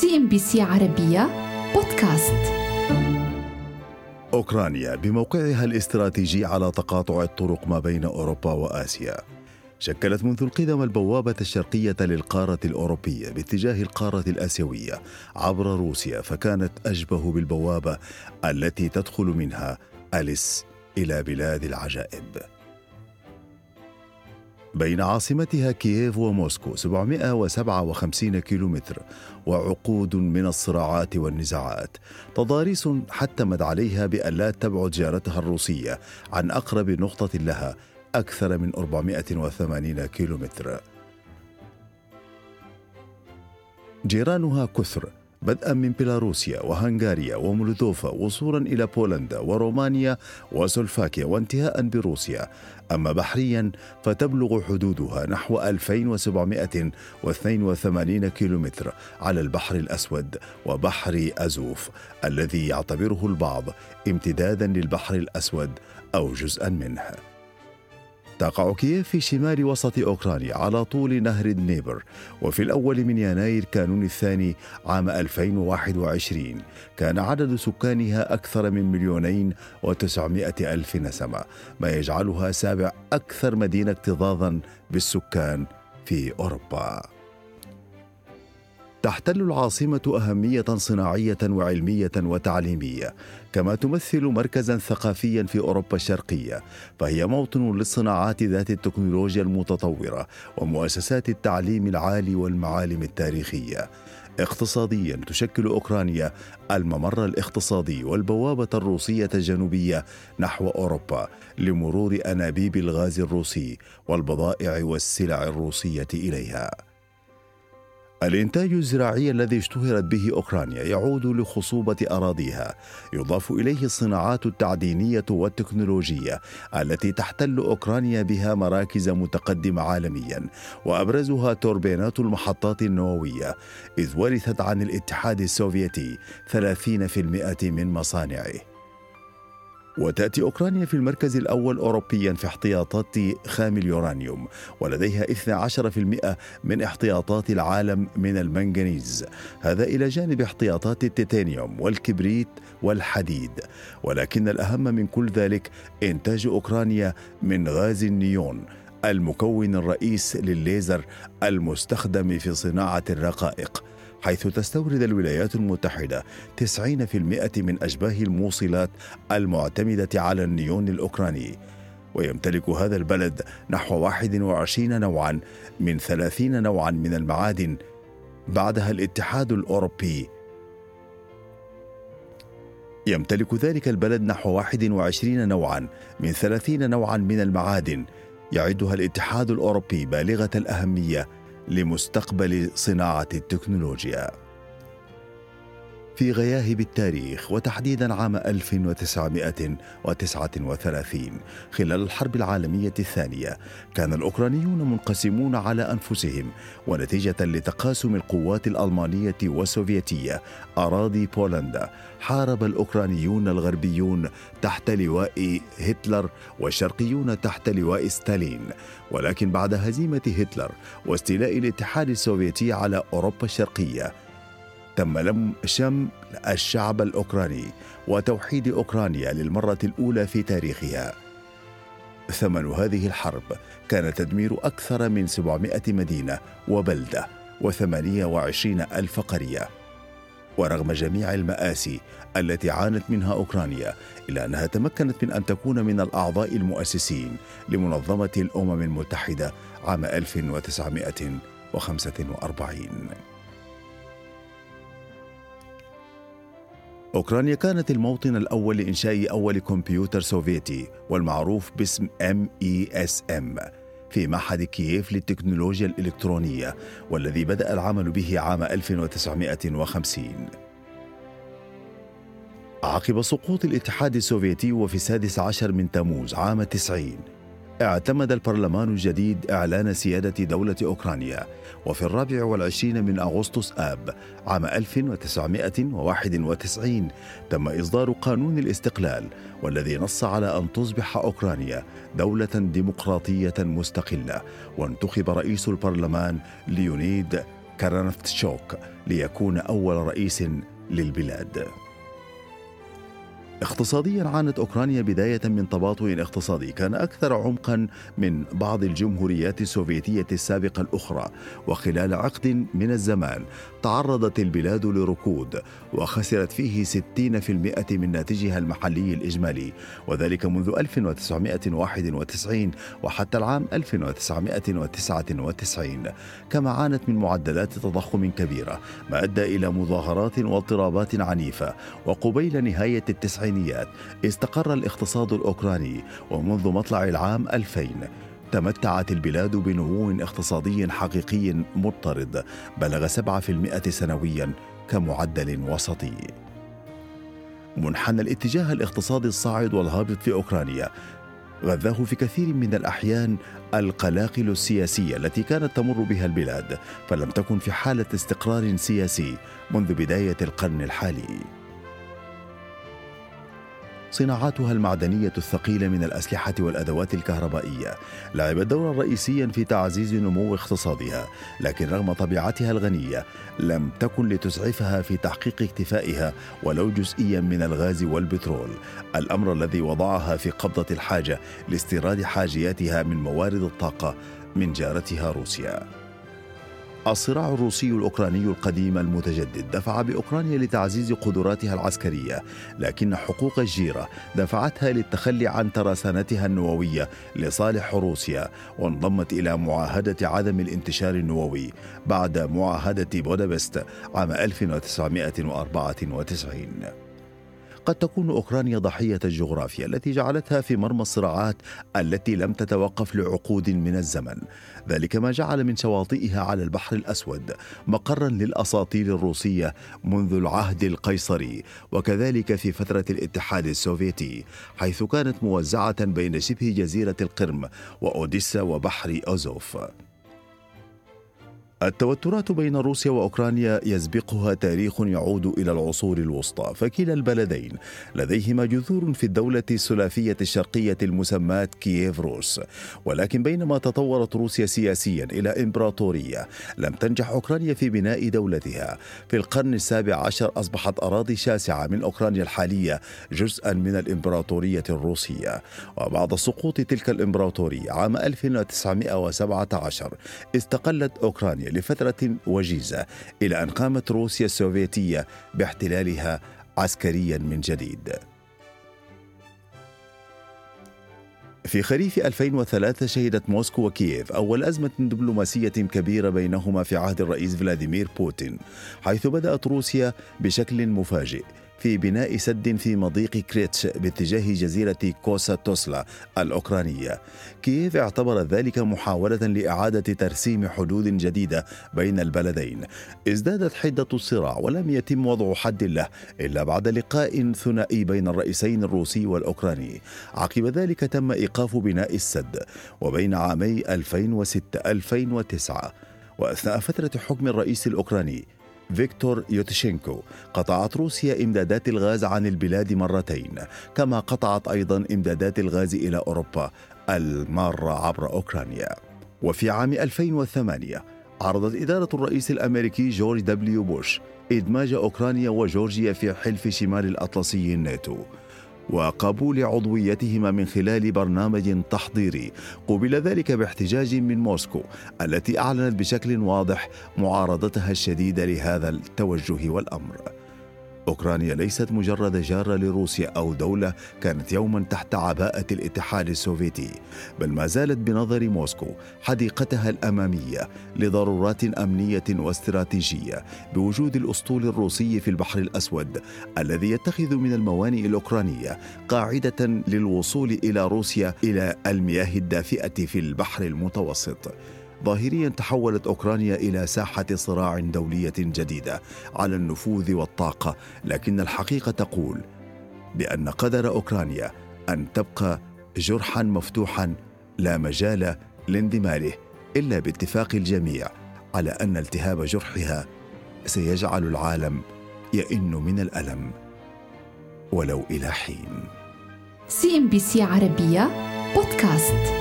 CNBC عربية بودكاست. أوكرانيا بموقعها الاستراتيجي على تقاطع الطرق ما بين أوروبا وآسيا. شكلت منذ القدم البوابة الشرقية للقارة الأوروبية باتجاه القارة الآسيوية عبر روسيا فكانت أشبه بالبوابة التي تدخل منها أليس إلى بلاد العجائب. بين عاصمتها كييف وموسكو 757 كيلومتر وعقود من الصراعات والنزاعات. تضاريس حتمت عليها بأن لا تبعد جارتها الروسية عن أقرب نقطة لها أكثر من 480 كيلومتر. جيرانها كثر بدءا من بيلاروسيا وهنغاريا ومولدوفا وصولا إلى بولندا ورومانيا وسلوفاكيا وانتهاء بروسيا. أما بحريا فتبلغ حدودها نحو 2782 كيلومتر على البحر الأسود وبحر أزوف الذي يعتبره البعض امتدادا للبحر الأسود أو جزءا منه. تقع كييف في شمال وسط أوكرانيا على طول نهر النيبر وفي الأول من يناير كانون الثاني عام 2021 كان عدد سكانها أكثر من مليونين وتسعمائة ألف نسمة ما يجعلها سابع أكثر مدينة اكتظاظا بالسكان في أوروبا. تحتل العاصمة أهمية صناعية وعلمية وتعليمية، كما تمثل مركزا ثقافيا في أوروبا الشرقية، فهي موطن للصناعات ذات التكنولوجيا المتطورة ومؤسسات التعليم العالي والمعالم التاريخية. اقتصاديا تشكل أوكرانيا الممر الاقتصادي والبوابة الروسية الجنوبية نحو أوروبا لمرور أنابيب الغاز الروسي والبضائع والسلع الروسية إليها الإنتاج الزراعي الذي اشتهرت به أوكرانيا يعود لخصوبة أراضيها. يضاف إليه الصناعات التعدينية والتكنولوجية التي تحتل أوكرانيا بها مراكز متقدمة عالميا وأبرزها توربينات المحطات النووية إذ ورثت عن الاتحاد السوفيتي 30% من مصانعه. وتأتي أوكرانيا في المركز الأول أوروبيا في احتياطات خام اليورانيوم ولديها 12% من احتياطات العالم من المنغنيز. هذا إلى جانب احتياطات التيتانيوم والكبريت والحديد. ولكن الأهم من كل ذلك إنتاج أوكرانيا من غاز النيون المكون الرئيس للليزر المستخدم في صناعة الرقائق. حيث تستورد الولايات المتحدة 90% من أشباه الموصلات المعتمدة على النيون الأوكراني. ويمتلك هذا البلد نحو 21 نوعا من 30 نوعا من المعادن. بعدها الاتحاد الأوروبي. يمتلك ذلك البلد نحو 21 نوعا من 30 نوعا من المعادن. يعدها الاتحاد الأوروبي بالغة الأهمية لمستقبل صناعة التكنولوجيا. في غياهب التاريخ وتحديدا عام 1939 خلال الحرب العالمية الثانية كان الأوكرانيون منقسمون على أنفسهم ونتيجة لتقاسم القوات الألمانية والسوفيتية أراضي بولندا. حارب الأوكرانيون الغربيون تحت لواء هتلر والشرقيون تحت لواء ستالين. ولكن بعد هزيمة هتلر واستيلاء الاتحاد السوفيتي على أوروبا الشرقية تم لم شمل الشعب الأوكراني وتوحيد أوكرانيا للمرة الأولى في تاريخها. ثمن هذه الحرب كان تدمير أكثر من 700 مدينة وبلدة و28 ألف قرية. ورغم جميع المآسي التي عانت منها أوكرانيا إلا أنها تمكنت من أن تكون من الأعضاء المؤسسين لمنظمة الأمم المتحدة عام 1945 أوكرانيا كانت الموطن الأول لإنشاء أول كمبيوتر سوفيتي والمعروف باسم MESM في معهد كييف للتكنولوجيا الإلكترونية والذي بدأ العمل به عام 1950 عقب سقوط الاتحاد السوفيتي وفي السادس عشر من تموز عام 90 اعتمد البرلمان الجديد إعلان سيادة دولة أوكرانيا وفي الرابع والعشرين من أغسطس آب عام 1991 تم إصدار قانون الاستقلال والذي نص على أن تصبح أوكرانيا دولة ديمقراطية مستقلة وانتخب رئيس البرلمان ليونيد كرانفتشوك ليكون أول رئيس للبلاد. اقتصاديا عانت أوكرانيا بداية من تباطؤ اقتصادي كان أكثر عمقا من بعض الجمهوريات السوفيتية السابقة الأخرى وخلال عقد من الزمان تعرضت البلاد لركود وخسرت فيه 60% من ناتجها المحلي الإجمالي وذلك منذ 1991 وحتى العام 1999 كما عانت من معدلات تضخم كبيرة ما أدى إلى مظاهرات واضطرابات عنيفة وقبيل نهاية التسعينيات استقر الاقتصاد الأوكراني ومنذ مطلع العام 2000 تمتعت البلاد بنمو اقتصادي حقيقي مضطرد. بلغ 7% سنويا كمعدل وسطي. منحنى الاتجاه الاقتصادي الصاعد والهابط في أوكرانيا. غذاه في كثير من الأحيان القلاقل السياسيه التي كانت تمر بها البلاد فلم تكن في حالة استقرار سياسي منذ بداية القرن الحالي. صناعاتها المعدنية الثقيلة من الأسلحة والأدوات الكهربائية لعبت دورا رئيسيا في تعزيز نمو اقتصادها لكن رغم طبيعتها الغنية لم تكن لتسعفها في تحقيق اكتفائها ولو جزئيا من الغاز والبترول. الأمر الذي وضعها في قبضة الحاجة لاستيراد حاجياتها من موارد الطاقة من جارتها روسيا. الصراع الروسي الأوكراني القديم المتجدد دفع بأوكرانيا لتعزيز قدراتها العسكرية لكن حقوق الجيرة دفعتها للتخلي عن ترسانتها النووية لصالح روسيا وانضمت إلى معاهدة عدم الانتشار النووي بعد معاهدة بودابست عام 1994 قد تكون أوكرانيا ضحية الجغرافيا التي جعلتها في مرمى الصراعات التي لم تتوقف لعقود من الزمن. ذلك ما جعل من شواطئها على البحر الأسود مقرا للاساطيل الروسية منذ العهد القيصري وكذلك في فترة الاتحاد السوفيتي حيث كانت موزعة بين شبه جزيرة القرم وأوديسا وبحر أوزوف. التوترات بين روسيا وأوكرانيا يسبقها تاريخ يعود إلى العصور الوسطى. فكلا البلدين لديهما جذور في الدولة السلافيه الشرقية المسماة كييف روس. ولكن بينما تطورت روسيا سياسيا إلى إمبراطورية لم تنجح أوكرانيا في بناء دولتها. في القرن السابع عشر أصبحت أراضي شاسعة من أوكرانيا الحالية جزءا من الإمبراطورية الروسية. وبعد سقوط تلك الإمبراطورية عام 1917 استقلت أوكرانيا لفترة وجيزة إلى أن قامت روسيا السوفيتية باحتلالها عسكريا من جديد. في خريف 2003 شهدت موسكو وكييف أول أزمة دبلوماسية كبيرة بينهما في عهد الرئيس فلاديمير بوتين حيث بدأت روسيا بشكل مفاجئ في بناء سد في مضيق كيرتش باتجاه جزيرة كوسا توزلا الأوكرانية. كييف اعتبر ذلك محاولة لإعادة ترسيم حدود جديدة بين البلدين؟ ازدادت حدة الصراع ولم يتم وضع حد له إلا بعد لقاء ثنائي بين الرئيسين الروسي والأوكراني. عقب ذلك تم إيقاف بناء السد وبين عامي 2006-2009 وأثناء فترة حكم الرئيس الأوكراني فيكتور يوشينكو قطعت روسيا إمدادات الغاز عن البلاد مرتين كما قطعت أيضا إمدادات الغاز إلى أوروبا المارة عبر أوكرانيا. وفي عام 2008 عرضت إدارة الرئيس الأمريكي جورج دبليو بوش إدماج أوكرانيا وجورجيا في حلف شمال الأطلسي الناتو. وقبول عضويتهما من خلال برنامج تحضيري. قوبل ذلك باحتجاج من موسكو التي أعلنت بشكل واضح معارضتها الشديدة لهذا التوجه والأمر. أوكرانيا ليست مجرد جارة لروسيا أو دولة كانت يوما تحت عباءة الاتحاد السوفيتي بل ما زالت بنظر موسكو حديقتها الأمامية لضرورات أمنية واستراتيجية بوجود الأسطول الروسي في البحر الأسود الذي يتخذ من الموانئ الأوكرانية قاعدة للوصول إلى روسيا إلى المياه الدافئة في البحر المتوسط. ظاهريا تحولت أوكرانيا إلى ساحة صراع دولية جديدة على النفوذ والطاقة لكن الحقيقة تقول بأن قدر أوكرانيا أن تبقى جرحا مفتوحا لا مجال لاندماله إلا باتفاق الجميع على أن التهاب جرحها سيجعل العالم يئن من الألم ولو إلى حين. CNBC عربية بودكاست.